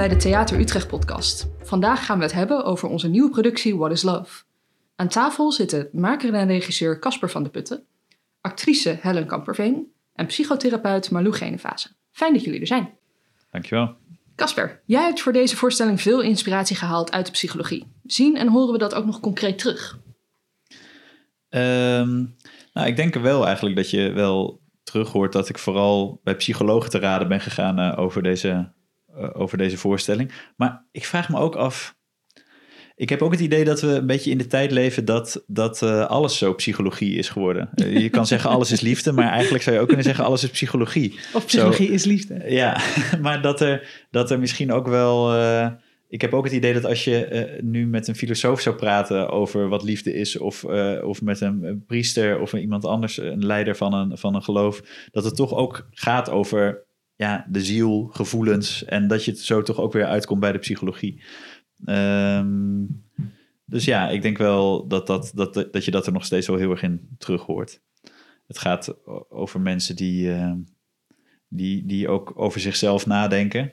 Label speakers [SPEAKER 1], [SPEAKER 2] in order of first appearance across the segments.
[SPEAKER 1] bij de Theater Utrecht podcast. Vandaag gaan we het hebben over onze nieuwe productie What is Love. Aan tafel zitten maker en regisseur Casper van de Putten, actrice Helen Kamperveen en psychotherapeut Malou Genevase. Fijn dat jullie er zijn.
[SPEAKER 2] Dankjewel.
[SPEAKER 1] Casper, jij hebt voor deze voorstelling veel inspiratie gehaald uit de psychologie. Zien en horen we dat ook nog concreet terug?
[SPEAKER 2] Ehm, nou, ik denk er wel eigenlijk dat je wel terug hoort dat ik vooral bij psychologen te raden ben gegaan uh, over, deze, over deze voorstelling. Maar ik vraag me ook af. Ik heb ook het idee dat we een beetje in de tijd leven dat, dat uh, alles zo psychologie is geworden. je kan zeggen alles is liefde, maar eigenlijk zou je ook kunnen zeggen alles is psychologie.
[SPEAKER 1] Of psychologie zo, is liefde.
[SPEAKER 2] Ja, maar dat er, dat er misschien ook wel ik heb ook het idee dat als je nu met een filosoof zou praten over wat liefde is, of, of met een, een, priester of iemand anders, een leider van een, van een geloof, dat het toch ook gaat over ja, de ziel, gevoelens en dat je het zo toch ook weer uitkomt bij de psychologie. Um, dus ja, ik denk wel dat, dat, dat, dat je dat er nog steeds wel heel erg in terug hoort. Het gaat over mensen die, uh, die, die ook over zichzelf nadenken.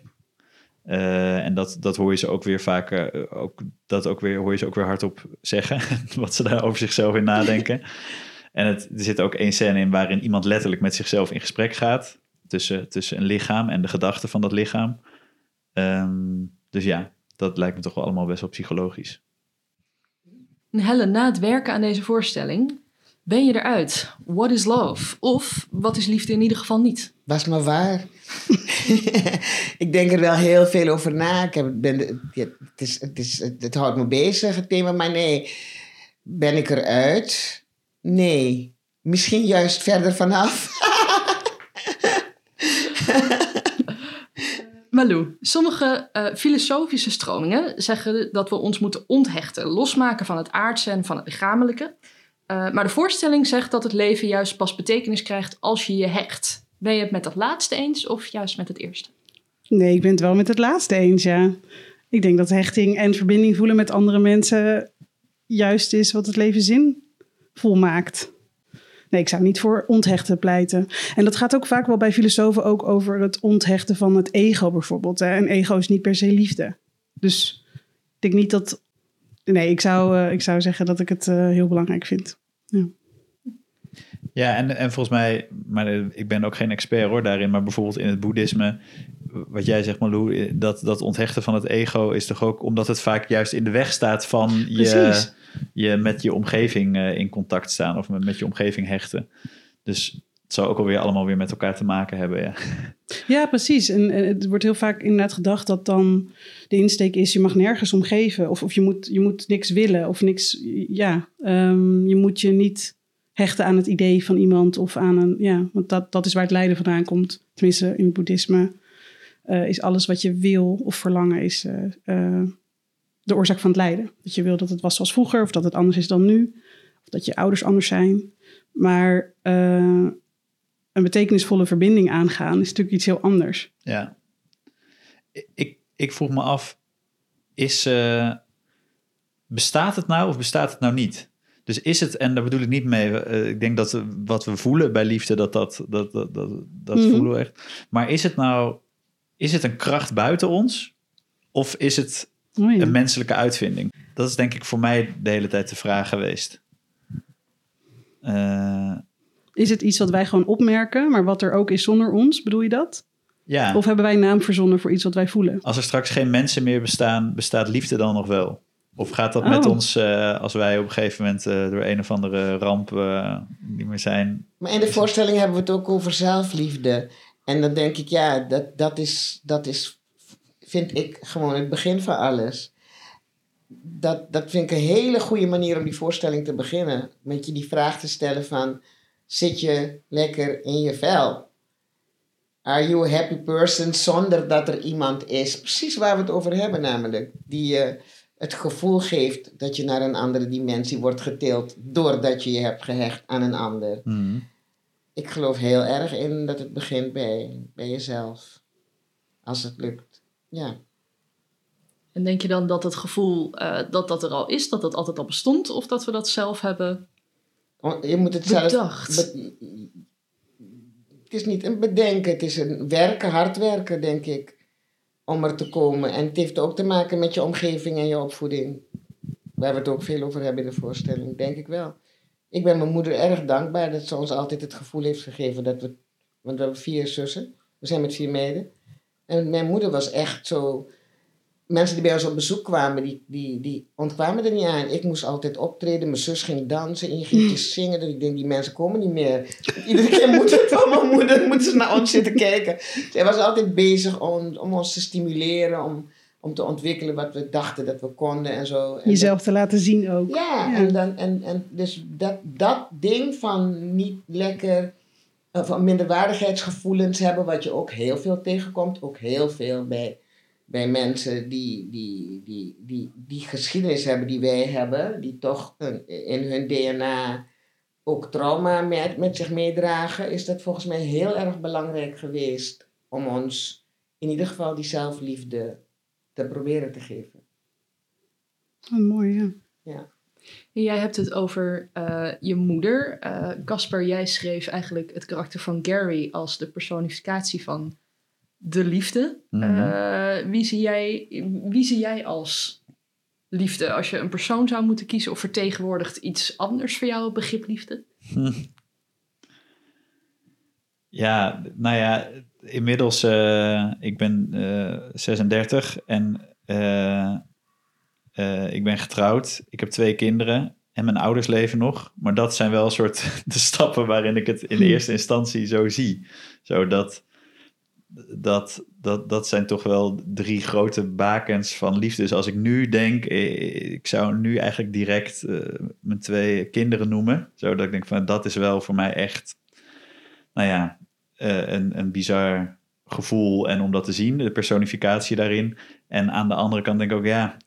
[SPEAKER 2] Uh, en dat, dat hoor je ze ook weer vaak, uh, ook, dat ook weer, hoor je ze ook weer hardop zeggen, wat ze daar over zichzelf in nadenken. en het, er zit ook één scène in waarin iemand letterlijk met zichzelf in gesprek gaat, tussen, tussen een lichaam en de gedachten van dat lichaam. Um, dus ja, dat lijkt me toch wel allemaal best wel psychologisch.
[SPEAKER 1] Helen, na het werken aan deze voorstelling, ben je eruit? What is love? Of wat is liefde in ieder geval niet?
[SPEAKER 3] Was maar waar. ik denk er wel heel veel over na. Ik heb, ben, het, is, het, is, het, houdt me bezig, het thema. Maar nee, ben ik eruit? Nee. Misschien juist verder vanaf.
[SPEAKER 1] Malou, sommige uh, filosofische stromingen zeggen dat we ons moeten onthechten, losmaken van het aardse en van het lichamelijke. Uh, maar de voorstelling zegt dat het leven juist pas betekenis krijgt als je je hecht. Ben je het met dat laatste eens of juist met het eerste?
[SPEAKER 4] Nee, ik ben het wel met het laatste eens, ja. Ik denk dat hechting en verbinding voelen met andere mensen juist is wat het leven zinvol maakt. Nee, ik zou niet voor onthechten pleiten. En dat gaat ook vaak wel bij filosofen ook over het onthechten van het ego bijvoorbeeld. En ego is niet per se liefde. Dus ik denk niet dat nee, ik zou, uh, ik zou zeggen dat ik het uh, heel belangrijk vind. Ja.
[SPEAKER 2] Ja, en, en volgens mij, maar ik ben ook geen expert hoor daarin, maar bijvoorbeeld in het boeddhisme, wat jij zegt Malou, dat, dat onthechten van het ego is toch ook omdat het vaak juist in de weg staat van je, je met je omgeving uh, in contact staan of met, je omgeving hechten. Dus het zou ook alweer allemaal weer met elkaar te maken hebben. Ja,
[SPEAKER 4] ja precies. En, het wordt heel vaak inderdaad gedacht dat dan de insteek is: je mag nergens omgeven. Of, of je, moet, je moet niks willen. Of niks. Ja, um, je moet je niet hechten aan het idee van iemand of aan een. Ja, want dat, dat is waar het lijden vandaan komt. Tenminste, in het boeddhisme uh, is alles wat je wil of verlangen, is uh, uh, de oorzaak van het lijden. Dat je wil dat het was zoals vroeger, of dat het anders is dan nu, of dat je ouders anders zijn. Maar een betekenisvolle verbinding aangaan, is natuurlijk iets heel anders.
[SPEAKER 2] Ja. Ik, ik vroeg me af, is, bestaat het nou of bestaat het nou niet? Dus is het, en daar bedoel ik niet mee, uh, ik denk dat wat we voelen bij liefde, dat dat, dat, dat, dat, dat mm -hmm. voelen we echt. Maar is het nou, is het een kracht buiten ons? Of is het oh ja. een menselijke uitvinding? Dat is denk ik voor mij de hele tijd de vraag geweest.
[SPEAKER 4] Uh, is het iets wat wij gewoon opmerken, maar wat er ook is zonder ons? Bedoel je dat?
[SPEAKER 2] Ja.
[SPEAKER 4] Of hebben wij een naam verzonnen voor iets wat wij voelen?
[SPEAKER 2] Als er straks geen mensen meer bestaan, bestaat liefde dan nog wel? Of gaat dat oh. met ons uh, als wij op een gegeven moment uh, door een of andere ramp uh, niet meer zijn?
[SPEAKER 3] Maar in de voorstelling hebben we het ook over zelfliefde. En dan denk ik, ja, dat, dat, is, dat is, vind ik gewoon het begin van alles. Dat, dat vind ik een hele goede manier om die voorstelling te beginnen. Met je die vraag te stellen van zit je lekker in je vel. Are you a happy person zonder dat er iemand is? Precies waar we het over hebben namelijk. Die je het gevoel geeft dat je naar een andere dimensie wordt getild doordat je je hebt gehecht aan een ander.
[SPEAKER 2] Mm.
[SPEAKER 3] Ik geloof heel erg in dat het begint bij, bij jezelf. Als het lukt. Ja.
[SPEAKER 1] En denk je dan dat het gevoel uh, dat dat er al is, dat dat altijd al bestond, of dat we dat zelf hebben
[SPEAKER 3] je moet het zelf. het is niet een bedenken, het is een werken, hard werken, denk ik. om er te komen. En het heeft ook te maken met je omgeving en je opvoeding. Waar we het ook veel over hebben in de voorstelling, denk ik wel. Ik ben mijn moeder erg dankbaar dat ze ons altijd het gevoel heeft gegeven dat we... Want we hebben vier zussen. We zijn met vier meiden. En mijn moeder was echt zo... Mensen die bij ons op bezoek kwamen, die, die, die ontkwamen er niet aan. Ik moest altijd optreden. Mijn zus ging dansen, en je ging zingen. Dus ik denk, die mensen komen niet meer. Iedere keer moet het van mijn moeder, moeten ze naar ons zitten kijken. Zij was altijd bezig om, om ons te stimuleren, om, om te ontwikkelen wat we dachten dat we konden en zo. En
[SPEAKER 4] Jezelf te laten zien ook.
[SPEAKER 3] ja,
[SPEAKER 4] Ja.
[SPEAKER 3] En, dan, en, en dus dat, dat ding van niet lekker, eh, van minderwaardigheidsgevoelens hebben, wat je ook heel veel tegenkomt, ook heel veel bij, bij mensen die, die, die, die, die geschiedenis hebben die wij hebben, die toch in hun DNA ook trauma met, met zich meedragen, is dat volgens mij heel erg belangrijk geweest om ons in ieder geval die zelfliefde te proberen te geven.
[SPEAKER 4] Oh, mooi, ja.
[SPEAKER 3] Ja.
[SPEAKER 1] Jij hebt het over eh, je moeder. Eh, Casper, jij schreef eigenlijk het karakter van Gary als de personificatie van de liefde.
[SPEAKER 2] Mhm.
[SPEAKER 1] Eh, wie, zie jij, wie zie jij als liefde? Als je een persoon zou moeten kiezen of vertegenwoordigt iets anders voor jou het begrip liefde?
[SPEAKER 2] Ja, nou ja, inmiddels, eh, ik ben eh 36 en eh, eh, ik ben getrouwd. Ik heb twee kinderen en mijn ouders leven nog. Maar dat zijn wel een soort de stappen waarin ik het in de eerste instantie zo zie. Zo dat, dat, dat, dat zijn toch wel drie grote bakens van liefde. Dus als ik nu denk, eh, ik zou nu eigenlijk direct eh, mijn twee kinderen noemen. Zodat ik denk van dat is wel voor mij echt, nou ja, eh, een, een bizar gevoel. En om dat te zien, de personificatie daarin. En aan de andere kant denk ik ook, ja,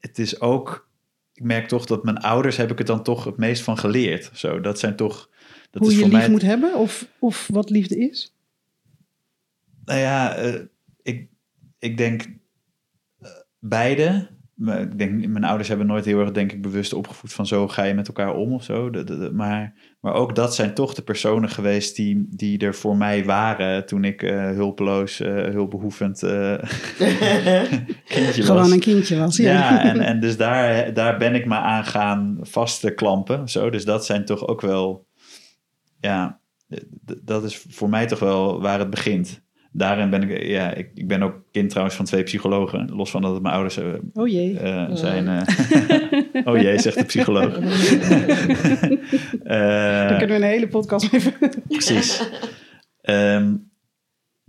[SPEAKER 2] het is ook, ik merk toch dat mijn ouders heb ik het dan toch het meest van geleerd. Zo, dat zijn toch, dat
[SPEAKER 4] Hoe
[SPEAKER 2] is
[SPEAKER 4] je
[SPEAKER 2] voor
[SPEAKER 4] lief
[SPEAKER 2] mij
[SPEAKER 4] moet hebben of, of wat liefde is?
[SPEAKER 2] Nou ja, eh, ik, ik denk eh, beide. Ik denk, mijn ouders hebben nooit heel erg, denk ik, bewust opgevoed van zo ga je met elkaar om of zo. De- de- de- maar, maar ook dat zijn toch de personen geweest die, die er voor mij waren toen ik eh, hulpeloos, eh, hulpbehoevend eh kindje was.
[SPEAKER 4] Gewoon een kindje was. Ja,
[SPEAKER 2] Ja, en, en dus daar, daar ben ik me aan gaan vast te klampen. Zo. Dus dat zijn toch ook wel, ja, dat is voor mij toch wel waar het begint. Daarin ben ik, ja, ik, ik ben ook kind trouwens van twee psychologen. Los van dat het mijn ouders eh,
[SPEAKER 4] Oh jee.
[SPEAKER 2] eh, zijn. eh, oh jee, zegt de psycholoog. Eh,
[SPEAKER 4] Daar kunnen we een hele podcast mee.
[SPEAKER 2] Precies. Ehm,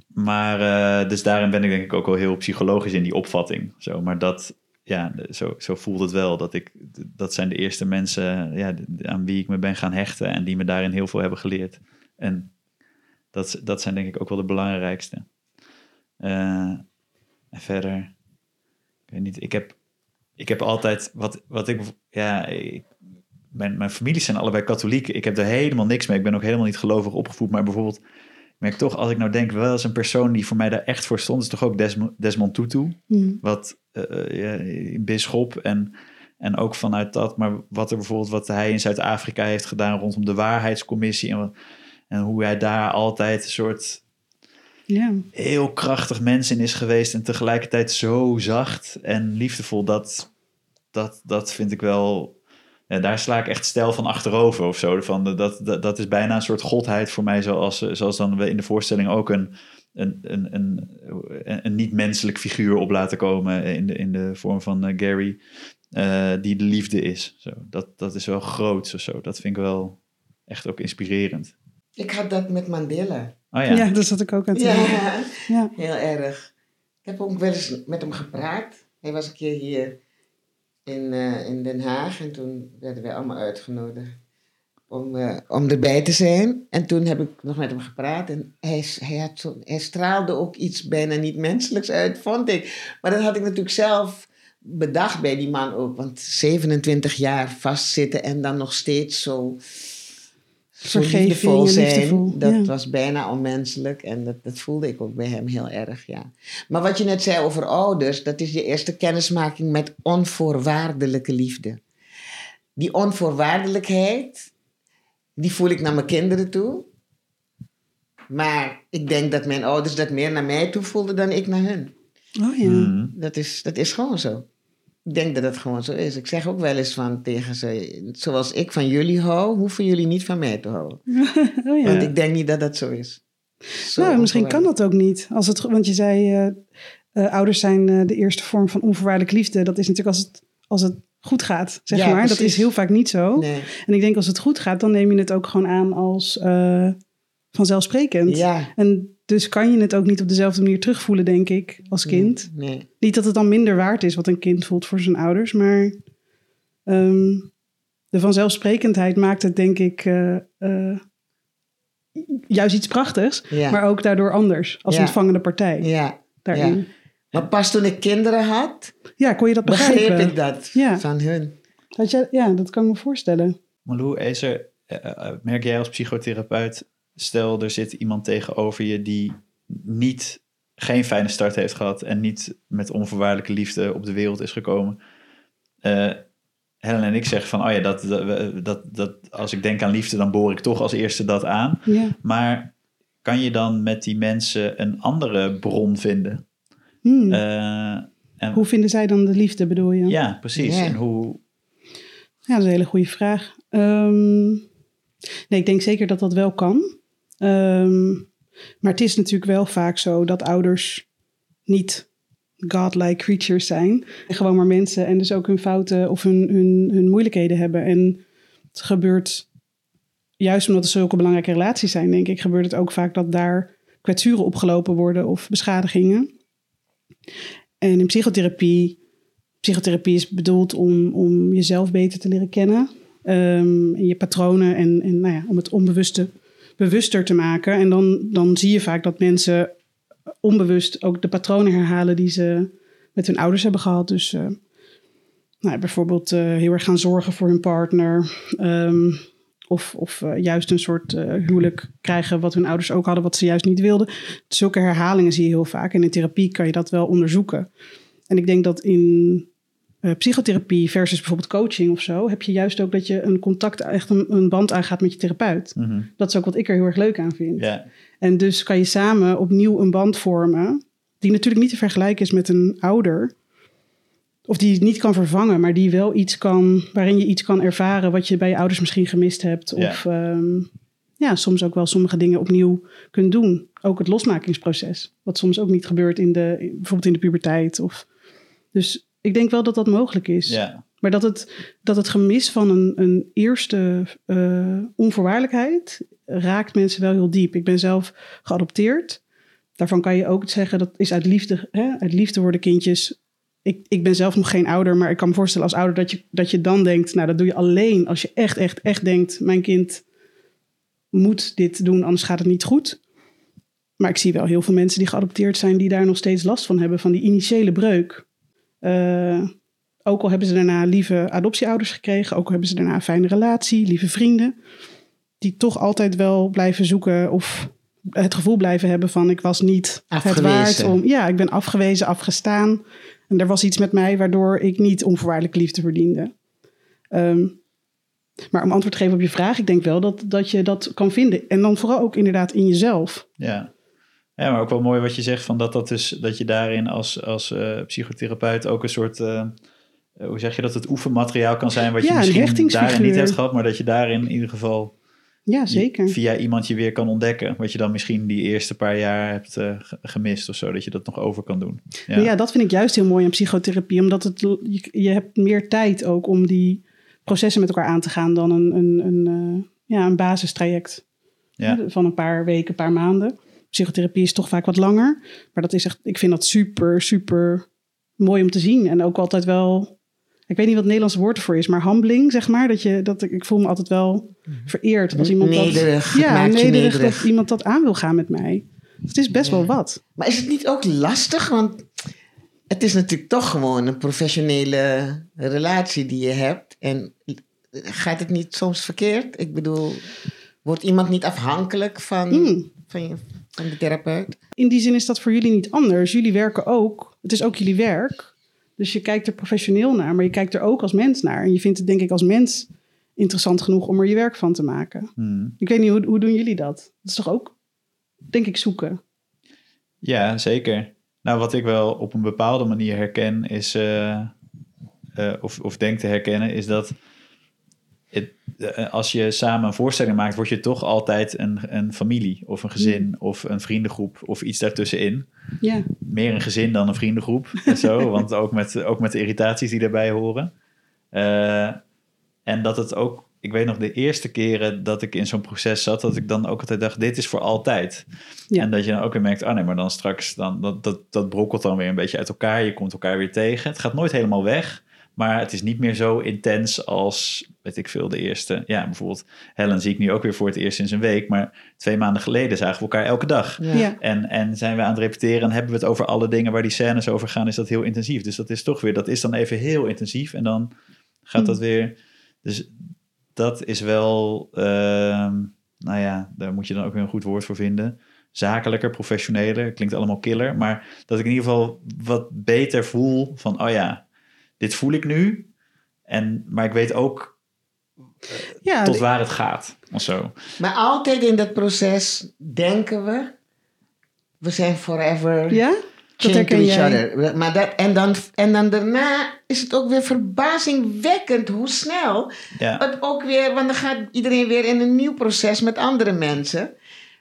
[SPEAKER 2] maar eh, dus daarin ben ik denk ik ook wel heel psychologisch in die opvatting. Zo, maar dat, ja, zo, zo voelt het wel. Dat, ik, dat zijn de eerste mensen ja, aan wie ik me ben gaan hechten en die me daarin heel veel hebben geleerd. En dat, dat zijn denk ik ook wel de belangrijkste. Eh, en verder, ik weet niet, ik heb, ik heb altijd, wat, wat ik, ja, ik, mijn, mijn families zijn allebei katholiek. Ik heb er helemaal niks mee. Ik ben ook helemaal niet gelovig opgevoed. Maar bijvoorbeeld, ik merk toch, als ik nou denk, wel eens een persoon die voor mij daar echt voor stond, is toch ook Desmond, Desmond Tutu.
[SPEAKER 4] Hm.
[SPEAKER 2] Wat eh, ja, een bisschop en, en ook vanuit dat, maar wat er bijvoorbeeld, wat hij in Zuid-Afrika heeft gedaan rondom de waarheidscommissie en, wat, en hoe hij daar altijd een soort
[SPEAKER 4] Ja.
[SPEAKER 2] heel krachtig mens in is geweest en tegelijkertijd zo zacht en liefdevol. Dat, dat, dat vind ik wel. Ja, daar sla ik echt stijl van achterover of zo. Van, de- dat, dat, dat is bijna een soort godheid voor mij, zoals, eh, zoals dan we in de voorstelling ook een, een, een, een, een, niet-menselijk figuur op laten komen in de, in de vorm van eh, Gary, eh, die de liefde is. Zo, dat, dat is wel groot of zo. Dat vind ik wel echt ook inspirerend.
[SPEAKER 3] Ik had dat met Mandela.
[SPEAKER 2] Oh
[SPEAKER 4] Ja.
[SPEAKER 2] ja.
[SPEAKER 4] daar zat ik ook aan te denken.
[SPEAKER 3] Ja,
[SPEAKER 4] Ja.
[SPEAKER 3] heel erg. Ik heb ook wel eens met hem gepraat. Hij was een keer hier in, eh, in Den Haag en toen werden wij allemaal uitgenodigd om, eh, om erbij te zijn. En toen heb ik nog met hem gepraat en hij, is- hij, had zo, hij straalde ook iets bijna niet menselijks uit, vond ik. Maar dat had ik natuurlijk zelf bedacht bij die man ook. Want 27 jaar vastzitten en dan nog steeds zo, zo
[SPEAKER 4] Vergeving
[SPEAKER 3] zijn. Dat
[SPEAKER 4] ja.
[SPEAKER 3] was bijna onmenselijk en dat, dat voelde ik ook bij hem heel erg, ja. Maar wat je net zei over ouders, dat is je eerste kennismaking met onvoorwaardelijke liefde. Die onvoorwaardelijkheid, die voel ik naar mijn kinderen toe. Maar ik denk dat mijn ouders dat meer naar mij toe voelden dan ik naar hun.
[SPEAKER 4] Oh ja.
[SPEAKER 2] Mhm.
[SPEAKER 3] Dat is, dat is gewoon zo. Ik denk dat het gewoon zo is. Ik zeg ook wel eens van tegen ze, zoals ik van jullie hou, hoeven jullie niet van mij te houden.
[SPEAKER 4] oh, ja.
[SPEAKER 3] Want ik denk niet dat dat zo is. Zo
[SPEAKER 4] nou, misschien kan dat ook niet. Als het, want je zei, eh, eh, ouders zijn eh, de eerste vorm van onvoorwaardelijke liefde. Dat is natuurlijk als het, als het goed gaat, zeg
[SPEAKER 3] Ja,
[SPEAKER 4] maar. Dat is heel vaak niet zo.
[SPEAKER 3] Nee.
[SPEAKER 4] En ik denk als het goed gaat, dan neem je het ook gewoon aan als vanzelfsprekend.
[SPEAKER 3] Ja.
[SPEAKER 4] En dus kan je het ook niet op dezelfde manier terugvoelen, denk ik, als kind.
[SPEAKER 3] Nee.
[SPEAKER 4] Niet dat het dan minder waard is wat een kind voelt voor zijn ouders, maar ehm, de vanzelfsprekendheid maakt het, denk ik, eh, eh, juist iets prachtigs,
[SPEAKER 3] Ja.
[SPEAKER 4] maar ook daardoor anders als
[SPEAKER 3] Ja.
[SPEAKER 4] ontvangende partij
[SPEAKER 3] ja.
[SPEAKER 4] daarin.
[SPEAKER 3] Ja. Maar pas toen ik kinderen had,
[SPEAKER 4] Ja. kon je dat
[SPEAKER 3] begreep
[SPEAKER 4] begrijpen?
[SPEAKER 3] ik dat
[SPEAKER 4] Ja.
[SPEAKER 3] van hun.
[SPEAKER 4] Dat je, ja, dat kan ik me voorstellen.
[SPEAKER 2] Malou, is er, eh, merk jij als psychotherapeut, stel er zit iemand tegenover je die niet, geen fijne start heeft gehad en niet met onvoorwaardelijke liefde op de wereld is gekomen. Eh Helen en ik zeggen van, oh ja, dat, dat, dat, dat, als ik denk aan liefde, dan boor ik toch als eerste dat aan.
[SPEAKER 4] Ja.
[SPEAKER 2] Maar kan je dan met die mensen een andere bron vinden?
[SPEAKER 4] Hmm.
[SPEAKER 2] Eh, en,
[SPEAKER 4] Hoe vinden zij dan de liefde, bedoel je?
[SPEAKER 2] ja, precies.
[SPEAKER 3] Ja.
[SPEAKER 2] En hoe,
[SPEAKER 4] Ja, dat is een hele goede vraag. Ehm, nee, ik denk zeker dat dat wel kan. Ehm, maar het is natuurlijk wel vaak zo dat ouders niet godlike creatures zijn. Gewoon maar mensen en dus ook hun fouten of hun, hun, hun moeilijkheden hebben. En het gebeurt, juist omdat het zulke belangrijke relaties zijn, denk ik, gebeurt het ook vaak dat daar kwetsuren opgelopen worden of beschadigingen. En in psychotherapie psychotherapie is bedoeld om, om jezelf beter te leren kennen. ehm, en je patronen en, en nou ja, om het onbewuste bewuster te maken. En dan, dan zie je vaak dat mensen onbewust ook de patronen herhalen die ze met hun ouders hebben gehad. Dus eh, nou, bijvoorbeeld eh, heel erg gaan zorgen voor hun partner. ehm, of of eh, juist een soort huwelijk krijgen wat hun ouders ook hadden, wat ze juist niet wilden. Zulke herhalingen zie je heel vaak. En in therapie kan je dat wel onderzoeken. En ik denk dat in eh, psychotherapie versus bijvoorbeeld coaching of zo, heb je juist ook dat je een contact, echt een, een band aangaat met je therapeut.
[SPEAKER 2] mhm,
[SPEAKER 4] Dat is ook wat ik er heel erg leuk aan vind. En dus kan je samen opnieuw een band vormen, die natuurlijk niet te vergelijken is met een ouder. Of die niet kan vervangen, maar die wel iets kan, waarin je iets kan ervaren wat je bij je ouders misschien gemist hebt. Of ehm, ja, soms ook wel sommige dingen opnieuw kunt doen. Ook het losmakingsproces, wat soms ook niet gebeurt in de, bijvoorbeeld in de puberteit. Of, dus ik denk wel dat dat mogelijk is.
[SPEAKER 2] ja,
[SPEAKER 4] Maar dat het, dat het gemis van een, een eerste eh, onvoorwaardelijkheid raakt mensen wel heel diep. Ik ben zelf geadopteerd. Daarvan kan je ook zeggen dat is uit liefde. Hè? Uit liefde worden kindjes. Ik, ik ben zelf nog geen ouder, maar ik kan me voorstellen als ouder dat je, dat je dan denkt: Nou, dat doe je alleen als je echt, echt, echt denkt: Mijn kind moet dit doen, anders gaat het niet goed. Maar ik zie wel heel veel mensen die geadopteerd zijn, die daar nog steeds last van hebben, van die initiële breuk. Eh, ook al hebben ze daarna lieve adoptieouders gekregen, ook al hebben ze daarna een fijne relatie, lieve vrienden, die toch altijd wel blijven zoeken of het gevoel blijven hebben van ik was niet het
[SPEAKER 3] Afgewezen.
[SPEAKER 4] waard om. Ja, ik ben afgewezen, afgestaan. En er was iets met mij waardoor ik niet onvoorwaardelijk liefde verdiende. Ehm, maar om antwoord te geven op je vraag, ik denk wel dat, dat je dat kan vinden. En dan vooral ook inderdaad in jezelf.
[SPEAKER 2] Ja. Ja, maar ook wel mooi wat je zegt van dat, dat, dus, dat je daarin als, als eh, psychotherapeut ook een soort, eh, eh, hoe zeg je dat, het oefenmateriaal kan zijn wat
[SPEAKER 4] Ja,
[SPEAKER 2] je misschien daarin niet hebt gehad, maar dat je daarin in ieder geval
[SPEAKER 4] Ja, zeker.
[SPEAKER 2] via iemand je weer kan ontdekken, wat je dan misschien die eerste paar jaar hebt ge- gemist of zo, dat je dat nog over kan doen.
[SPEAKER 4] Ja. ja, dat vind ik juist heel mooi aan psychotherapie. Omdat het, je, je hebt meer tijd ook om die processen met elkaar aan te gaan dan een, een, een, ja, een basistraject
[SPEAKER 2] Ja.
[SPEAKER 4] Van een paar weken, een paar maanden. Psychotherapie is toch vaak wat langer. Maar dat is echt, ik vind dat super, super mooi om te zien. En ook altijd wel, ik weet niet wat het Nederlandse woord ervoor is, maar humbling, zeg maar. Dat je, dat, ik- ik voel me altijd wel vereerd als iemand
[SPEAKER 3] Nederig,
[SPEAKER 4] dat... Ja, nederig,
[SPEAKER 3] nederig.
[SPEAKER 4] dat iemand dat aan wil gaan met mij. Het is best
[SPEAKER 3] Ja.
[SPEAKER 4] wel wat.
[SPEAKER 3] Maar is het niet ook lastig? Want het is natuurlijk toch gewoon een professionele relatie die je hebt. En gaat het niet soms verkeerd? Ik bedoel, wordt iemand niet afhankelijk van,
[SPEAKER 4] Mm.
[SPEAKER 3] van, je, van de therapeut?
[SPEAKER 4] in die zin is dat voor jullie niet anders. Jullie werken ook. Het is ook jullie werk. Dus je kijkt er professioneel naar, maar je kijkt er ook als mens naar. En je vindt het denk ik als mens interessant genoeg om er je werk van te maken.
[SPEAKER 2] Hmm.
[SPEAKER 4] Ik weet niet, hoe, hoe doen jullie dat? Dat is toch ook, denk ik, zoeken.
[SPEAKER 2] Ja, zeker. Nou, wat ik wel op een bepaalde manier herken, is, eh, eh, of, of denk te herkennen, is dat als je samen een voorstelling maakt, word je toch altijd een, een familie of een gezin of een vriendengroep of iets daartussenin.
[SPEAKER 4] Ja,
[SPEAKER 2] Meer een gezin dan een vriendengroep en zo, want ook met, ook met de irritaties die daarbij horen. Eh, en dat het ook, ik weet nog de eerste keren dat ik in zo'n proces zat, dat ik dan ook altijd dacht, dit is voor altijd.
[SPEAKER 4] Ja.
[SPEAKER 2] En dat je dan ook weer merkt, ah nee, maar dan straks, dan, dat, dat, dat brokkelt dan weer een beetje uit elkaar. Je komt elkaar weer tegen. Het gaat nooit helemaal weg, maar het is niet meer zo intens als, weet ik veel, de eerste. Ja, bijvoorbeeld Helen zie ik nu ook weer voor het eerst sinds een week, maar twee maanden geleden zagen we elkaar elke dag.
[SPEAKER 3] Ja.
[SPEAKER 4] ja.
[SPEAKER 2] En, en zijn we aan het repeteren en hebben we het over alle dingen waar die scènes over gaan, is dat heel intensief. Dus dat is toch weer, dat is dan even heel intensief en dan gaat dat weer. Dus dat is wel, ehm, nou ja, daar moet je dan ook weer een goed woord voor vinden. Zakelijker, professioneler, klinkt allemaal killer. Maar dat ik in ieder geval wat beter voel van, oh ja, dit voel ik nu. En, maar ik weet ook
[SPEAKER 4] ja
[SPEAKER 2] tot waar het gaat. Of zo.
[SPEAKER 3] Maar altijd in dat proces denken we, we zijn forever
[SPEAKER 4] ja?
[SPEAKER 3] To
[SPEAKER 4] herken
[SPEAKER 3] each other. Maar dat, en, dan, en dan daarna is het ook weer verbazingwekkend hoe snel
[SPEAKER 2] Ja,
[SPEAKER 3] het ook weer, want dan gaat iedereen weer in een nieuw proces met andere mensen.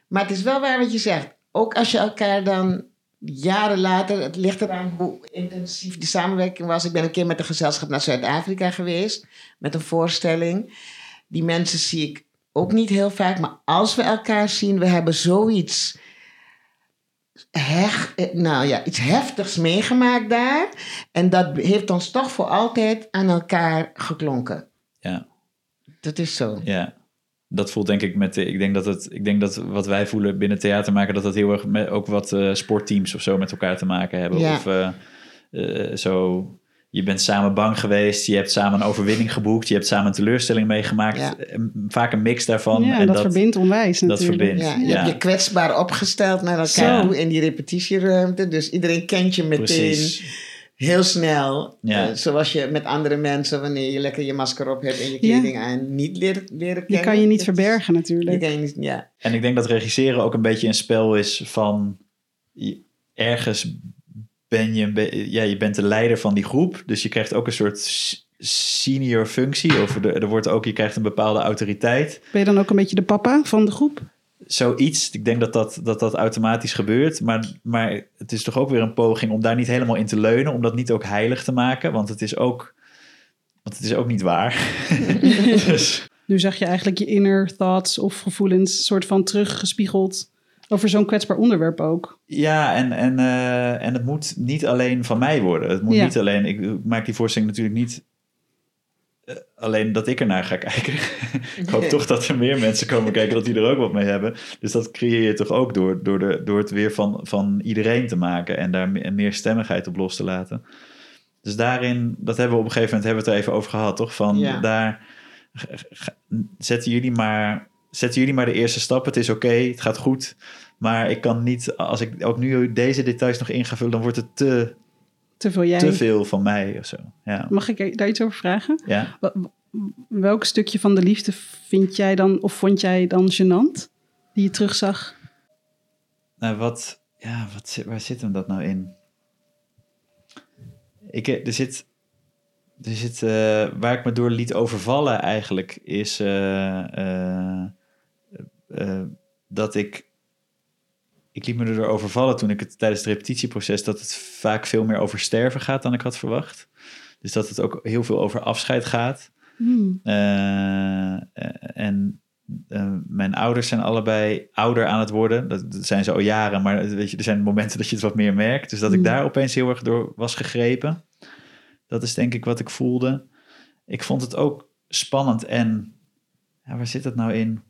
[SPEAKER 3] Maar het is wel waar wat je zegt. Ook als je elkaar dan jaren later, het ligt eraan hoe intensief die samenwerking was. Ik ben een keer met een gezelschap naar Zuid-Afrika geweest, met een voorstelling. Die mensen zie ik ook niet heel vaak, maar als we elkaar zien, we hebben zoiets. Hecht, eh, nou ja, iets heftigs meegemaakt daar. En dat heeft ons toch voor altijd aan elkaar geklonken.
[SPEAKER 2] ja.
[SPEAKER 3] Dat is zo.
[SPEAKER 2] Ja, dat voelt denk ik met de, ik denk dat het, ik denk dat wat wij voelen binnen theater maken, dat dat heel erg met ook wat eh, sportteams of zo met elkaar te maken hebben.
[SPEAKER 3] Ja.
[SPEAKER 2] Of eh, eh, zo, je bent samen bang geweest, je hebt samen een overwinning geboekt, je hebt samen een teleurstelling meegemaakt.
[SPEAKER 3] Ja.
[SPEAKER 2] Vaak een mix daarvan.
[SPEAKER 4] Ja,
[SPEAKER 2] en
[SPEAKER 4] dat, verbindt onwijs
[SPEAKER 2] dat
[SPEAKER 4] natuurlijk.
[SPEAKER 2] verbindt.
[SPEAKER 3] Ja, je hebt je kwetsbaar opgesteld naar elkaar toe in die repetitieruimte. Dus iedereen kent je meteen
[SPEAKER 2] Precies.
[SPEAKER 3] Heel snel.
[SPEAKER 2] Ja.
[SPEAKER 3] Eh, zoals je met andere mensen, wanneer je lekker je masker op hebt en je
[SPEAKER 4] Ja.
[SPEAKER 3] kleding aan, niet leren, leren
[SPEAKER 4] Je
[SPEAKER 3] kennen.
[SPEAKER 4] kan je niet
[SPEAKER 3] Dat-
[SPEAKER 4] verbergen
[SPEAKER 3] Je
[SPEAKER 4] natuurlijk.
[SPEAKER 3] kan je niet, ja.
[SPEAKER 2] En ik denk dat regisseren ook een beetje een spel is van je- ergens ben je, een be- ja, je bent de leider van die groep, dus je krijgt ook een soort senior functie of er, er wordt ook je krijgt een bepaalde autoriteit.
[SPEAKER 4] Ben je dan ook een beetje de papa van de groep?
[SPEAKER 2] Zoiets, ik denk dat dat, dat, dat automatisch gebeurt, maar, maar het is toch ook weer een poging om daar niet helemaal in te leunen, om dat niet ook heilig te maken, want het is ook, want het is ook niet waar. dus,
[SPEAKER 4] Nu zag je eigenlijk je inner thoughts of gevoelens soort van teruggespiegeld over zo'n kwetsbaar onderwerp ook.
[SPEAKER 2] Ja, en, en, eh, en het moet niet alleen van mij worden. Het moet
[SPEAKER 4] Ja.
[SPEAKER 2] niet alleen. Ik maak die voorstelling natuurlijk niet eh, alleen dat ik ernaar ga kijken. ik hoop toch dat er meer mensen komen kijken dat die er ook wat mee hebben. Dus dat creëer je toch ook door, door, de, door het weer van, van iedereen te maken en daar me- meer stemmigheid op los te laten. Dus daarin, dat hebben we op een gegeven moment hebben we het er even over gehad, toch? Van
[SPEAKER 3] Ja.
[SPEAKER 2] daar zetten jullie maar. Zetten jullie maar de eerste stap. Het is oké, het gaat goed. Maar ik kan niet, als ik ook nu deze details nog in ga vullen, dan wordt het te,
[SPEAKER 4] Te veel jij.
[SPEAKER 2] te veel van mij of zo. Ja.
[SPEAKER 4] Mag ik daar iets over vragen?
[SPEAKER 2] ja.
[SPEAKER 4] Welk stukje van de liefde vind jij dan, of vond jij dan gênant? Die je terugzag?
[SPEAKER 2] Nou, wat, ja, wat, zit- waar zit hem dat nou in? Ik, eh, er zit, er zit eh, waar ik me door liet overvallen eigenlijk, is eh, dat ik, ik liet me erdoor overvallen toen ik het tijdens het repetitieproces, dat het vaak veel meer over sterven gaat dan ik had verwacht. Dus dat het ook heel veel over afscheid gaat.
[SPEAKER 4] Hmm.
[SPEAKER 2] Eh, eh, en eh, mijn ouders zijn allebei ouder aan het worden. Dat, dat zijn ze al jaren, maar weet je, er zijn momenten dat je het wat meer merkt. Dus dat ik
[SPEAKER 4] Mm.
[SPEAKER 2] daar opeens heel erg door was gegrepen. Dat is denk ik wat ik voelde. Ik vond het ook spannend en ja, waar zit het nou in?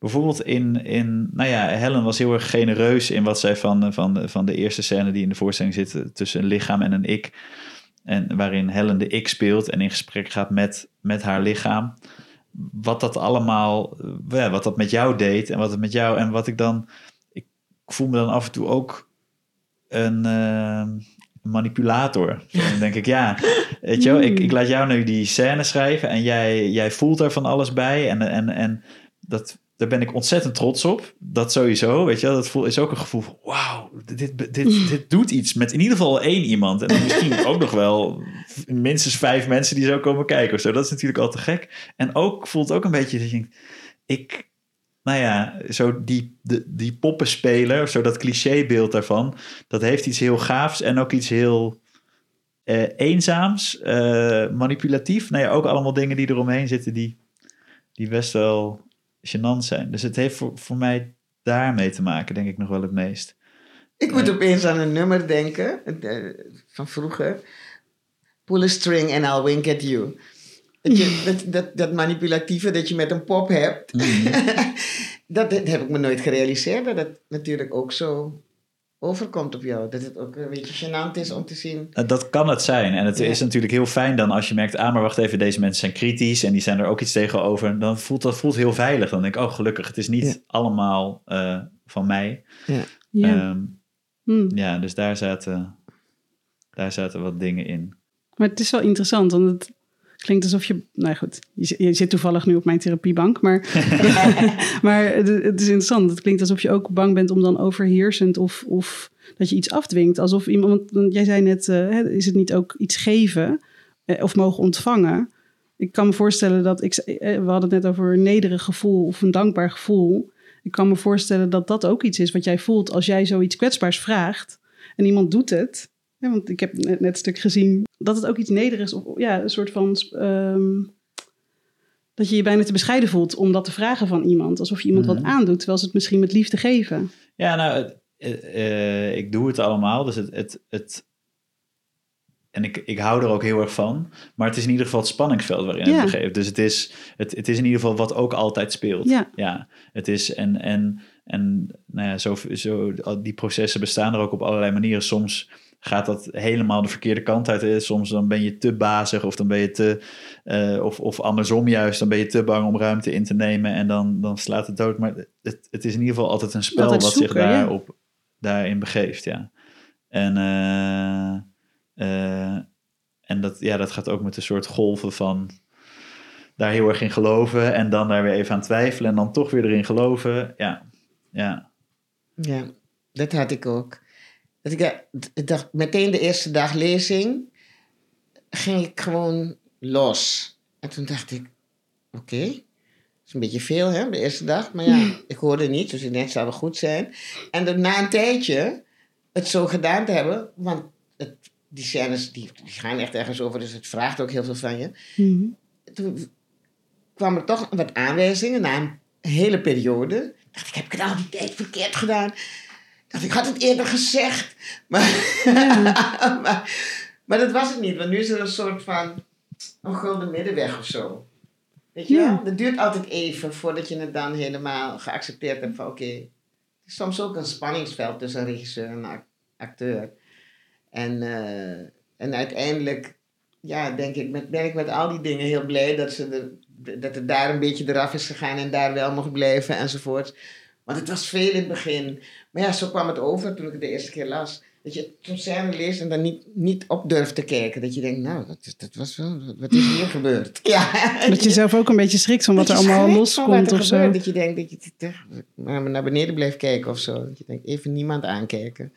[SPEAKER 2] Bijvoorbeeld in, in, nou ja, Helen was heel erg genereus in wat zij van, van, van de eerste scène die in de voorstelling zit eh, tussen een lichaam en een ik. En waarin Helen de ik speelt en in gesprek gaat met, met haar lichaam. Wat dat allemaal, eh, ja, wat dat met jou deed en wat het met jou en wat ik dan. Ik voel me dan af en toe ook een eh, manipulator. Dan denk ik, ja, weet je wel, ik, ik laat jou nu die scène schrijven en jij, jij voelt er van alles bij. En, en, en dat, daar ben ik ontzettend trots op. Dat sowieso, weet je wel. Dat voel, is ook een gevoel van, wauw, dit, dit, dit doet iets met in ieder geval één iemand. En dan misschien ook nog wel minstens vijf mensen die zo komen kijken of zo. Dat is natuurlijk al te gek. En ook voelt ook een beetje dat je denkt, ik... Nou ja, zo die, de, die poppenspeler, zo dat clichébeeld daarvan, dat heeft iets heel gaafs en ook iets heel eh, eenzaams, eh, manipulatief. Nou ja, ook allemaal dingen die eromheen zitten die, die best wel gênant zijn. Dus het heeft voor, voor mij daarmee te maken, denk ik nog wel het meest.
[SPEAKER 3] Ik moet opeens aan een nummer denken eh, van vroeger. Pull a string and I'll wink at you. Dat, je, dat, dat, dat manipulatieve dat je met een pop hebt.
[SPEAKER 2] Mhm.
[SPEAKER 3] dat, dat heb ik me nooit gerealiseerd. Dat het natuurlijk ook zo overkomt op jou. Dat het ook een beetje gênant is om te zien.
[SPEAKER 2] Eh, Dat kan het zijn. En het
[SPEAKER 3] Ja.
[SPEAKER 2] is natuurlijk heel fijn dan als je merkt... ah, maar wacht even, deze mensen zijn kritisch... en die zijn er ook iets tegenover. Dan voelt dat voelt heel veilig. Dan denk ik, oh gelukkig, het is niet
[SPEAKER 3] Ja.
[SPEAKER 2] allemaal eh, van mij.
[SPEAKER 3] Ja.
[SPEAKER 4] Ja.
[SPEAKER 2] Ehm,
[SPEAKER 4] Hm.
[SPEAKER 2] ja, dus daar zaten, daar zaten wat dingen in.
[SPEAKER 4] Maar het is wel interessant, want het klinkt alsof je... Nou goed, je, zit- je zit toevallig nu op mijn therapiebank, maar, maar het, het is interessant. Het klinkt alsof je ook bang bent om dan overheersend of, of dat je iets afdwingt. Alsof iemand, want jij zei net, eh, is het niet ook iets geven eh, of mogen ontvangen? Ik kan me voorstellen dat, ik, eh, we hadden het net over een nederig gevoel of een dankbaar gevoel. Ik kan me voorstellen dat dat ook iets is wat jij voelt als jij zoiets kwetsbaars vraagt en iemand doet het. Ja, want ik heb net, net een stuk gezien dat het ook iets nederigs of ja, een soort van ehm, dat je je bijna te bescheiden voelt om dat te vragen van iemand, alsof je iemand wat
[SPEAKER 2] Mhm.
[SPEAKER 4] aandoet, terwijl ze het misschien met liefde geven.
[SPEAKER 2] Ja, nou, eh, ik doe het allemaal. Dus het, het, het, en ik, ik hou er ook heel erg van. Maar het is in ieder geval het spanningsveld waarin
[SPEAKER 4] Ja.
[SPEAKER 2] het begeeft. Dus het is, het, het is in ieder geval wat ook altijd speelt.
[SPEAKER 4] Ja.
[SPEAKER 2] ja het is en, en, en nou ja, zo, zo, die processen bestaan er ook op allerlei manieren. Soms gaat dat helemaal de verkeerde kant uit. hè. Soms dan ben je te bazig of dan ben je te... eh, of, of andersom juist, dan ben je te bang om ruimte in te nemen en dan, dan slaat het dood. Maar het, het is in ieder geval altijd een spel
[SPEAKER 4] Altijd
[SPEAKER 2] wat
[SPEAKER 4] zoeken,
[SPEAKER 2] zich
[SPEAKER 4] ja.
[SPEAKER 2] daarop, daarin begeeft, ja. En, eh, eh, en dat, ja, dat gaat ook met een soort golven van daar heel erg in geloven en dan daar weer even aan twijfelen en dan toch weer erin geloven. Ja, ja.
[SPEAKER 3] Ja, dat had ik ook. Dat ik, ja, ik dacht, meteen de eerste dag lezing ging ik gewoon los. En toen dacht ik, oké, dat is een beetje veel hè, de eerste dag. Maar ja, ik hoorde niet, dus ik denk, het zou wel goed zijn. En dan na een tijdje het zo gedaan te hebben, want het, die scènes die, die gaan echt ergens over, dus het vraagt ook heel veel van je.
[SPEAKER 4] Mhm.
[SPEAKER 3] Toen kwam er toch wat aanwijzingen na een hele periode. Dacht ik, heb ik het al die tijd verkeerd gedaan? Dacht ik, had het eerder gezegd. Maar, maar, maar dat was het niet, want nu is er een soort van een gulden middenweg of zo. Weet je
[SPEAKER 4] Ja.
[SPEAKER 3] wel? Het duurt altijd even voordat je het dan helemaal geaccepteerd hebt van oké. het is soms ook een spanningsveld tussen regisseur en acteur. En, eh, en uiteindelijk ja, denk ik, met, ben ik met al die dingen heel blij dat, ze er, dat het daar een beetje eraf is gegaan en daar wel mocht blijven enzovoort. Want het was veel in het begin. Maar ja, zo kwam het over toen ik het de eerste keer las. Dat je zo'n scène leest en dan niet, niet op durft te kijken. Dat je denkt, nou, dat, is- dat was wel, wat is hier gebeurd? Ja.
[SPEAKER 4] Dat je zelf ook een beetje schrikt van wat er
[SPEAKER 3] Dat je
[SPEAKER 4] allemaal
[SPEAKER 3] schrikt van wat
[SPEAKER 4] loskomt of zo.
[SPEAKER 3] Dat je denkt dat je naar beneden blijft kijken of zo. Dat je denkt, even niemand aankijken.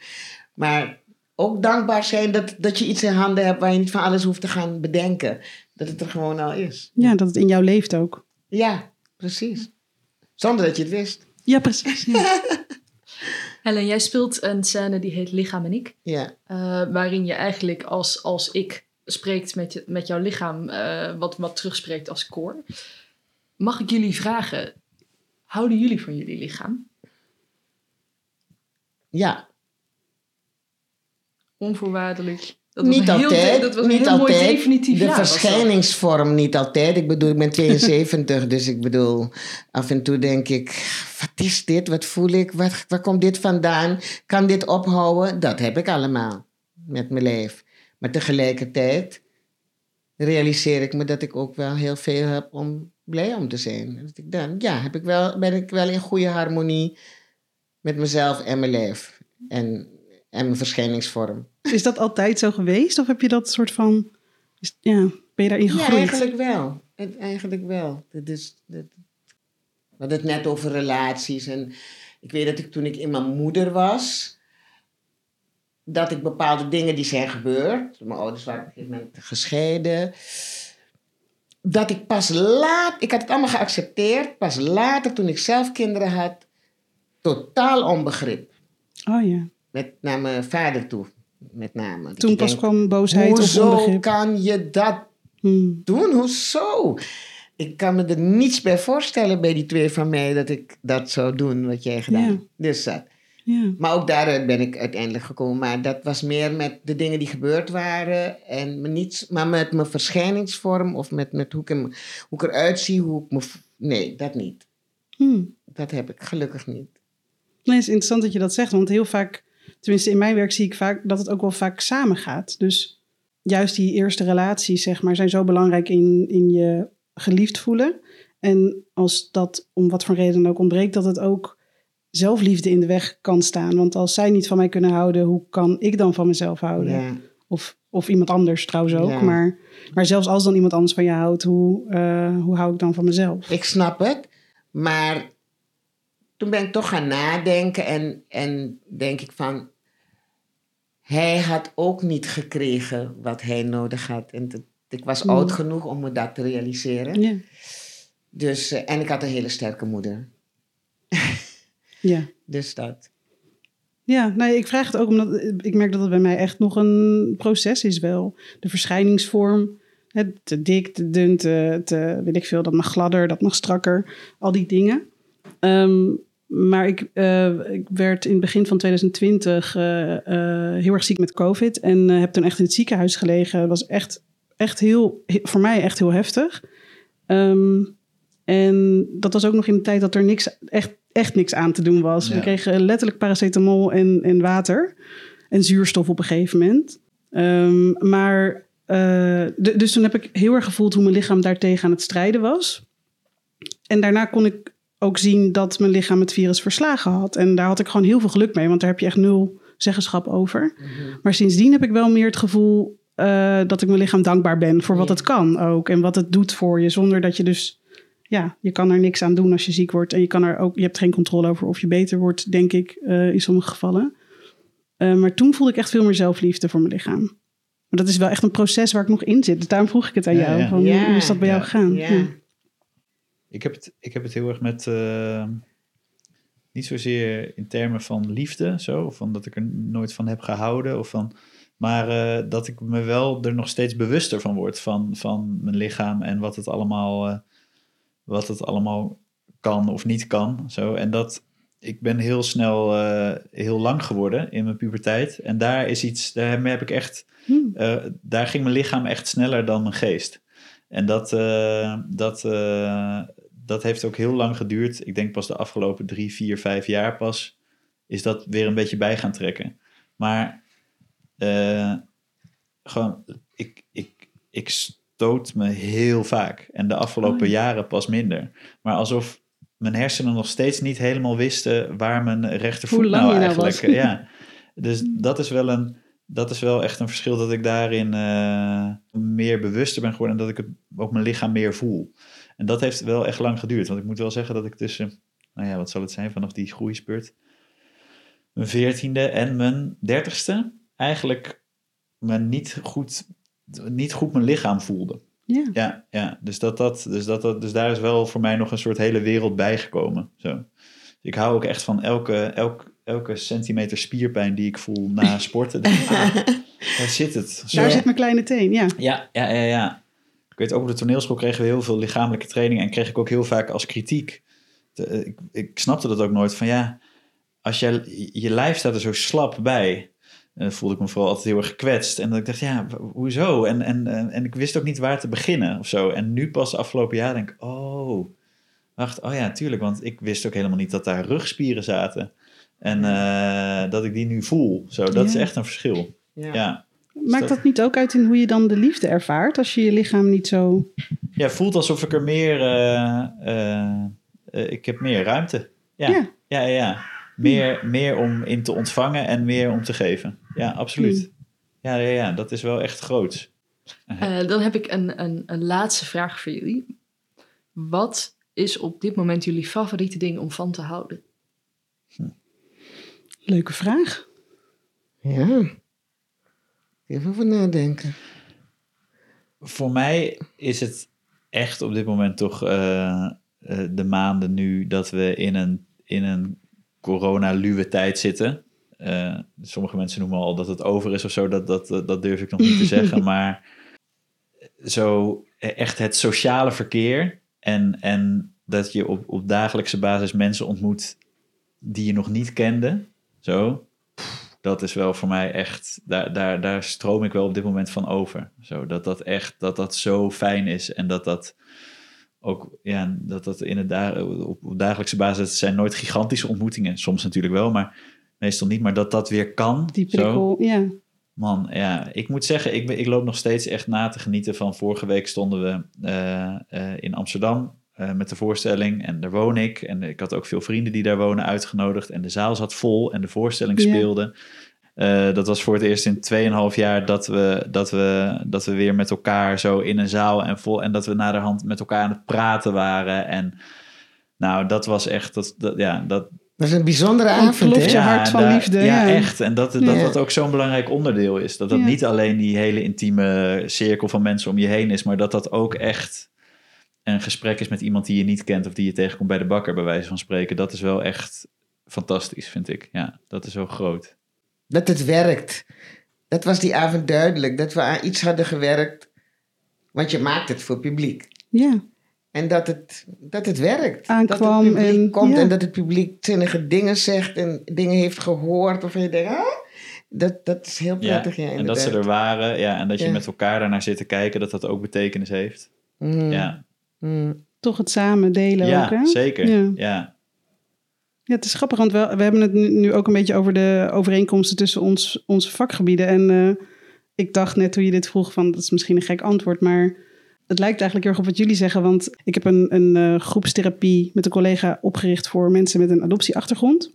[SPEAKER 3] Maar ook dankbaar zijn dat, dat je iets in handen hebt waar je niet van alles hoeft te gaan bedenken. Dat het er gewoon al is.
[SPEAKER 4] Ja, dat het in jou leeft ook.
[SPEAKER 3] Ja, precies. Zonder dat je het wist.
[SPEAKER 4] Ja, precies. Ja.
[SPEAKER 1] Helen, jij speelt een scène die heet Lichaam en ik.
[SPEAKER 3] Ja.
[SPEAKER 1] eh, waarin je eigenlijk als, als ik spreekt met, je, met jouw lichaam, eh, wat, wat terugspreekt als koor. Mag ik jullie vragen, houden jullie van jullie lichaam?
[SPEAKER 3] Ja,
[SPEAKER 1] Onvoorwaardelijk. Dat
[SPEAKER 3] niet
[SPEAKER 1] een heel,
[SPEAKER 3] altijd.
[SPEAKER 1] Dat was een
[SPEAKER 3] niet
[SPEAKER 1] heel
[SPEAKER 3] altijd. De
[SPEAKER 1] was
[SPEAKER 3] verschijningsvorm niet altijd. Ik bedoel, ik ben 72, dus ik bedoel, af en toe denk ik, wat is dit? Wat voel ik? Wat, waar komt dit vandaan? Kan dit ophouden? Dat heb ik allemaal met mijn lijf. Maar tegelijkertijd realiseer ik me dat ik ook wel heel veel heb om blij om te zijn. Dat ik dan, ja, heb ik wel, ben ik wel in goede harmonie met mezelf en mijn lijf. En, en mijn verschijningsvorm.
[SPEAKER 4] Is dat altijd zo geweest? Of heb je dat soort van... is- ja, ben je daarin
[SPEAKER 3] Ja,
[SPEAKER 4] gegroeid?
[SPEAKER 3] eigenlijk wel. Het- Eigenlijk wel. Dat is, dat, We hadden het net over relaties. En ik weet dat ik toen ik in mijn moeder was, dat ik bepaalde dingen die zijn gebeurd. Mijn ouders waren op een gegeven moment gescheiden. Dat ik pas laat, ik had het allemaal geaccepteerd, pas later toen ik zelf kinderen had, totaal onbegrip.
[SPEAKER 4] Oh ja.
[SPEAKER 3] Met naar mijn vader toe, met name.
[SPEAKER 4] Toen pas kwam boosheid of
[SPEAKER 3] Hoezo
[SPEAKER 4] onbegrip.
[SPEAKER 3] kan je dat
[SPEAKER 4] Hmm.
[SPEAKER 3] doen? Hoezo? Ik kan me er niets bij voorstellen bij die twee van mij dat ik dat zou doen wat jij gedaan
[SPEAKER 4] Ja.
[SPEAKER 3] hebt. Dus dat.
[SPEAKER 4] Ja.
[SPEAKER 3] Maar ook daaruit ben ik uiteindelijk gekomen. Maar dat was meer met de dingen die gebeurd waren. En me niets, maar met mijn verschijningsvorm of met, met hoe, ik hem, hoe ik eruit zie. Hoe ik me, nee, dat niet.
[SPEAKER 4] Hmm.
[SPEAKER 3] Dat heb ik gelukkig niet.
[SPEAKER 4] Nee, het is interessant dat je dat zegt, want heel vaak, tenminste in mijn werk zie ik vaak dat het ook wel vaak samengaat. Dus juist die eerste relaties, zeg maar, zijn zo belangrijk in, in je geliefd voelen. En als dat om wat voor reden ook ontbreekt, dat het ook zelfliefde in de weg kan staan. Want als zij niet van mij kunnen houden, hoe kan ik dan van mezelf houden?
[SPEAKER 3] Ja.
[SPEAKER 4] Of, of iemand anders trouwens ook.
[SPEAKER 3] Ja.
[SPEAKER 4] Maar, maar zelfs als dan iemand anders van je houdt, hoe, eh, hoe hou ik dan van mezelf?
[SPEAKER 3] Ik snap het. Maar toen ben ik toch gaan nadenken. En, en denk ik van... Hij had ook niet gekregen wat hij nodig had. En dat- ik was
[SPEAKER 4] Mm.
[SPEAKER 3] oud genoeg om me dat te realiseren.
[SPEAKER 4] Ja.
[SPEAKER 3] Dus, eh, en ik had een hele sterke moeder.
[SPEAKER 4] ja.
[SPEAKER 3] Dus dat.
[SPEAKER 4] Ja, nee, ik vraag het ook omdat ik merk dat het bij mij echt nog een proces is wel. De verschijningsvorm, het, te dik, te dun, te, te weet ik veel, dat mag gladder, dat mag strakker, al die dingen. Ehm, maar ik, eh, ik werd in het begin van 2020 eh, eh, heel erg ziek met COVID en heb toen echt in het ziekenhuis gelegen. Dat was echt, echt heel, he- voor mij echt heel heftig. Ehm, en dat was ook nog in de tijd dat er niks, echt, echt niks aan te doen was.
[SPEAKER 2] Ja.
[SPEAKER 4] We kregen letterlijk paracetamol en, en water. En zuurstof op een gegeven moment. Ehm, maar, dus toen heb ik heel erg gevoeld hoe mijn lichaam daartegen aan het strijden was. En daarna kon ik ook zien dat mijn lichaam het virus verslagen had. En daar had ik gewoon heel veel geluk mee, want daar heb je echt nul zeggenschap over. Maar sindsdien heb ik wel meer het gevoel eh, dat ik mijn lichaam dankbaar ben voor wat
[SPEAKER 3] Ja.
[SPEAKER 4] het kan ook. En wat het doet voor je, zonder dat je dus... Ja, je kan er niks aan doen als je ziek wordt. En je, kan er ook, je hebt geen controle over of je beter wordt, denk ik, eh, in sommige gevallen. Eh, maar toen voelde ik echt veel meer zelfliefde voor mijn lichaam. Maar dat is wel echt een proces waar ik nog in zit. Dus daarom vroeg ik het aan jou.
[SPEAKER 2] ja.
[SPEAKER 4] Van, hoe is dat bij jou gegaan?
[SPEAKER 3] Ja.
[SPEAKER 2] Ik heb het, ik heb het heel erg met. eh, niet zozeer in termen van liefde, zo. Van dat ik er nooit van heb gehouden. Of van, maar eh, dat ik me wel er nog steeds bewuster van word. Van, van mijn lichaam en wat het allemaal. eh, wat het allemaal kan of niet kan. Zo. En dat. Ik ben heel snel eh, heel lang geworden in mijn puberteit. En daar is iets. Daar heb ik echt.
[SPEAKER 4] Hmm.
[SPEAKER 2] daar ging mijn lichaam echt sneller dan mijn geest. En dat, dat, dat heeft ook heel lang geduurd. Ik denk pas de afgelopen drie, vier, vijf jaar pas is dat weer een beetje bij gaan trekken. Maar eh, gewoon, ik, ik, ik stoot me heel vaak. En de afgelopen
[SPEAKER 4] Oh ja.
[SPEAKER 2] jaren pas minder. Maar alsof mijn hersenen nog steeds niet helemaal wisten waar mijn rechtervoet nou
[SPEAKER 4] nou
[SPEAKER 2] eigenlijk... ja. Dus dat is wel een dat is wel echt een verschil dat ik daarin eh, meer bewuster ben geworden en dat ik het, ook mijn lichaam meer voel. En dat heeft wel echt lang geduurd. Want ik moet wel zeggen dat ik tussen, nou ja, wat zal het zijn vanaf die groeispurt, mijn veertiende en mijn dertigste eigenlijk me niet goed, niet goed mijn lichaam voelde.
[SPEAKER 4] Ja.
[SPEAKER 2] Ja, ja. Dus, dat, dat, dus, dat, dat, dus daar is wel voor mij nog een soort hele wereld bijgekomen. Zo. Ik hou ook echt van elke, elk, elke centimeter spierpijn die ik voel na sporten. Denk ah, daar zit het. Zo.
[SPEAKER 4] Daar zit mijn kleine teen, ja.
[SPEAKER 2] Ja, ja, ja, ja. Ik weet ook op de toneelschool kregen we heel veel lichamelijke training en kreeg ik ook heel vaak als kritiek. De- eh, ik, ik snapte dat ook nooit van ja, als jij, je lijf staat er zo slap bij. En dan voelde ik me vooral altijd heel erg gekwetst. En dat ik dacht, ja, hoezo? En, en, en, en ik wist ook niet waar te beginnen of zo. En nu pas de afgelopen jaar denk ik, oh, wacht, oh ja, tuurlijk. Want ik wist ook helemaal niet dat daar rugspieren zaten. En eh, dat ik die nu voel. Zo, dat is echt een verschil.
[SPEAKER 3] Ja.
[SPEAKER 2] Ja.
[SPEAKER 4] Maakt dat niet ook uit in hoe je dan de liefde ervaart? Als je je lichaam niet zo...
[SPEAKER 2] Ja, het voelt alsof ik er meer. eh, eh, eh, ik heb meer ruimte. Ja,
[SPEAKER 4] Ja.
[SPEAKER 2] ja, ja. ja. Meer, meer om in te ontvangen en meer om te geven. Ja, absoluut.
[SPEAKER 4] Hmm.
[SPEAKER 2] Ja, ja, ja, dat is wel echt groot.
[SPEAKER 1] Eh, dan heb ik een, een, een laatste vraag voor jullie. Wat is op dit moment jullie favoriete ding om van te houden?
[SPEAKER 4] Leuke vraag.
[SPEAKER 3] Ja. Even over nadenken.
[SPEAKER 2] Voor mij is het echt op dit moment toch eh, eh, de maanden nu dat we in een, in een corona-luwe tijd zitten. Eh, sommige mensen noemen al dat het over is of zo, dat, dat, dat durf ik nog niet te zeggen. Maar zo echt het sociale verkeer en, en dat je op, op dagelijkse basis mensen ontmoet die je nog niet kende. Zo, dat is wel voor mij echt, daar, daar, daar stroom ik wel op dit moment van over. Zo, dat dat echt, dat dat zo fijn is en dat dat ook, ja, dat dat in het da op, dagelijkse basis, het zijn nooit gigantische ontmoetingen, soms natuurlijk wel, maar meestal niet, maar dat dat weer kan.
[SPEAKER 4] Die
[SPEAKER 2] zo.
[SPEAKER 4] prikkel, ja.
[SPEAKER 2] Man, ja, ik moet zeggen, ik, ik loop nog steeds echt na te genieten van vorige week stonden we eh, eh, in Amsterdam eh, met de voorstelling en daar woon ik. En ik had ook veel vrienden die daar wonen uitgenodigd en de zaal zat vol en de voorstelling
[SPEAKER 4] Ja.
[SPEAKER 2] speelde. Eh, dat was voor het eerst in 2,5 jaar dat we, dat, we, dat we weer met elkaar zo in een zaal en vol en dat we naderhand met elkaar aan het praten waren. En nou, dat was echt, dat, dat, ja, dat,
[SPEAKER 3] Dat is een bijzondere avond,
[SPEAKER 4] klopt je hart van
[SPEAKER 2] daar-
[SPEAKER 4] liefde,
[SPEAKER 2] Ja,
[SPEAKER 4] ja.
[SPEAKER 2] echt. En dat dat,
[SPEAKER 4] Ja.
[SPEAKER 2] dat ook zo'n belangrijk onderdeel is. Dat dat
[SPEAKER 4] Ja.
[SPEAKER 2] niet alleen die hele intieme cirkel van mensen om je heen is, maar dat dat ook echt een gesprek is met iemand die je niet kent of die je tegenkomt bij de bakker, bij wijze van spreken. Dat is wel echt fantastisch, vind ik. Ja, dat is zo groot.
[SPEAKER 3] Dat het werkt. Dat was die avond duidelijk. Dat we aan iets hadden gewerkt. Want je maakt het voor publiek.
[SPEAKER 4] Ja,
[SPEAKER 3] En dat het, dat het werkt.
[SPEAKER 4] Aankwam
[SPEAKER 3] dat het publiek
[SPEAKER 4] en-
[SPEAKER 3] komt
[SPEAKER 4] ja.
[SPEAKER 3] en dat het publiek zinnige dingen zegt en dingen heeft gehoord. Waarvan je denkt, ah, dat, dat is heel prettig. Ja,
[SPEAKER 2] en dat ze er waren, ja, en dat je met elkaar daarnaar zit te kijken, dat dat ook betekenis heeft.
[SPEAKER 3] Mm,
[SPEAKER 2] Ja,
[SPEAKER 3] mm.
[SPEAKER 4] toch het samen delen
[SPEAKER 2] ja
[SPEAKER 4] ook, hè?
[SPEAKER 2] zeker.
[SPEAKER 4] Ja.
[SPEAKER 2] Ja.
[SPEAKER 4] Ja, het is grappig, want we, we hebben het nu, nu ook een beetje over de overeenkomsten tussen ons, onze vakgebieden. En eh, ik dacht net toen je dit vroeg van, dat is misschien een gek antwoord, maar het lijkt eigenlijk heel erg op wat jullie zeggen. Want ik heb een, een eh, groepstherapie met een collega opgericht voor mensen met een adoptieachtergrond.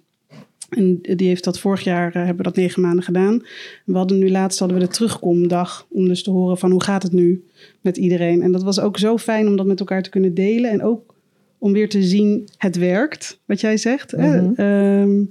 [SPEAKER 4] En die heeft dat vorig jaar, eh, hebben we dat negen maanden gedaan. We hadden nu laatst hadden we de terugkomdag, om dus te horen van hoe gaat het nu met iedereen. En dat was ook zo fijn om dat met elkaar te kunnen delen. En ook om weer te zien, het werkt, wat jij zegt. hè?
[SPEAKER 3] Mhm.
[SPEAKER 4] Ehm,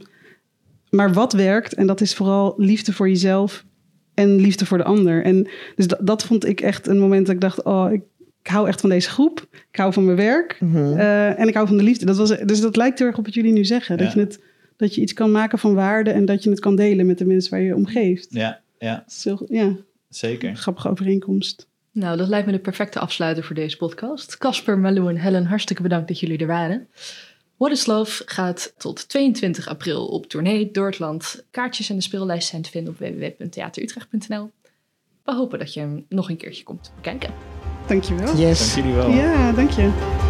[SPEAKER 4] maar wat werkt, en dat is vooral liefde voor jezelf en liefde voor de ander. En dus dat, dat vond ik echt een moment dat ik dacht, oh, ik, ik hou echt van deze groep. Ik hou van mijn werk.
[SPEAKER 3] Mhm.
[SPEAKER 4] eh, en ik hou van de liefde. Dat was, dus dat lijkt heel erg op wat jullie nu zeggen. Dat, je het, dat je iets kan maken van waarde en dat je het kan delen met de mensen waar je je om geeft.
[SPEAKER 2] Ja, ja,
[SPEAKER 4] heel, ja,
[SPEAKER 2] zeker.
[SPEAKER 4] een grappige overeenkomst.
[SPEAKER 1] Nou, dat lijkt me de perfecte afsluiter voor deze podcast. Casper, Malou en Helen, hartstikke bedankt dat jullie er waren. What is Love gaat tot 22 april op tournee door het land. Kaartjes en de speellijst zijn te vinden op www.theaterutrecht.nl. We hopen dat je hem nog een keertje komt bekijken.
[SPEAKER 4] Dankjewel.
[SPEAKER 3] Yes.
[SPEAKER 2] Dank jullie wel.
[SPEAKER 4] Ja, dank je.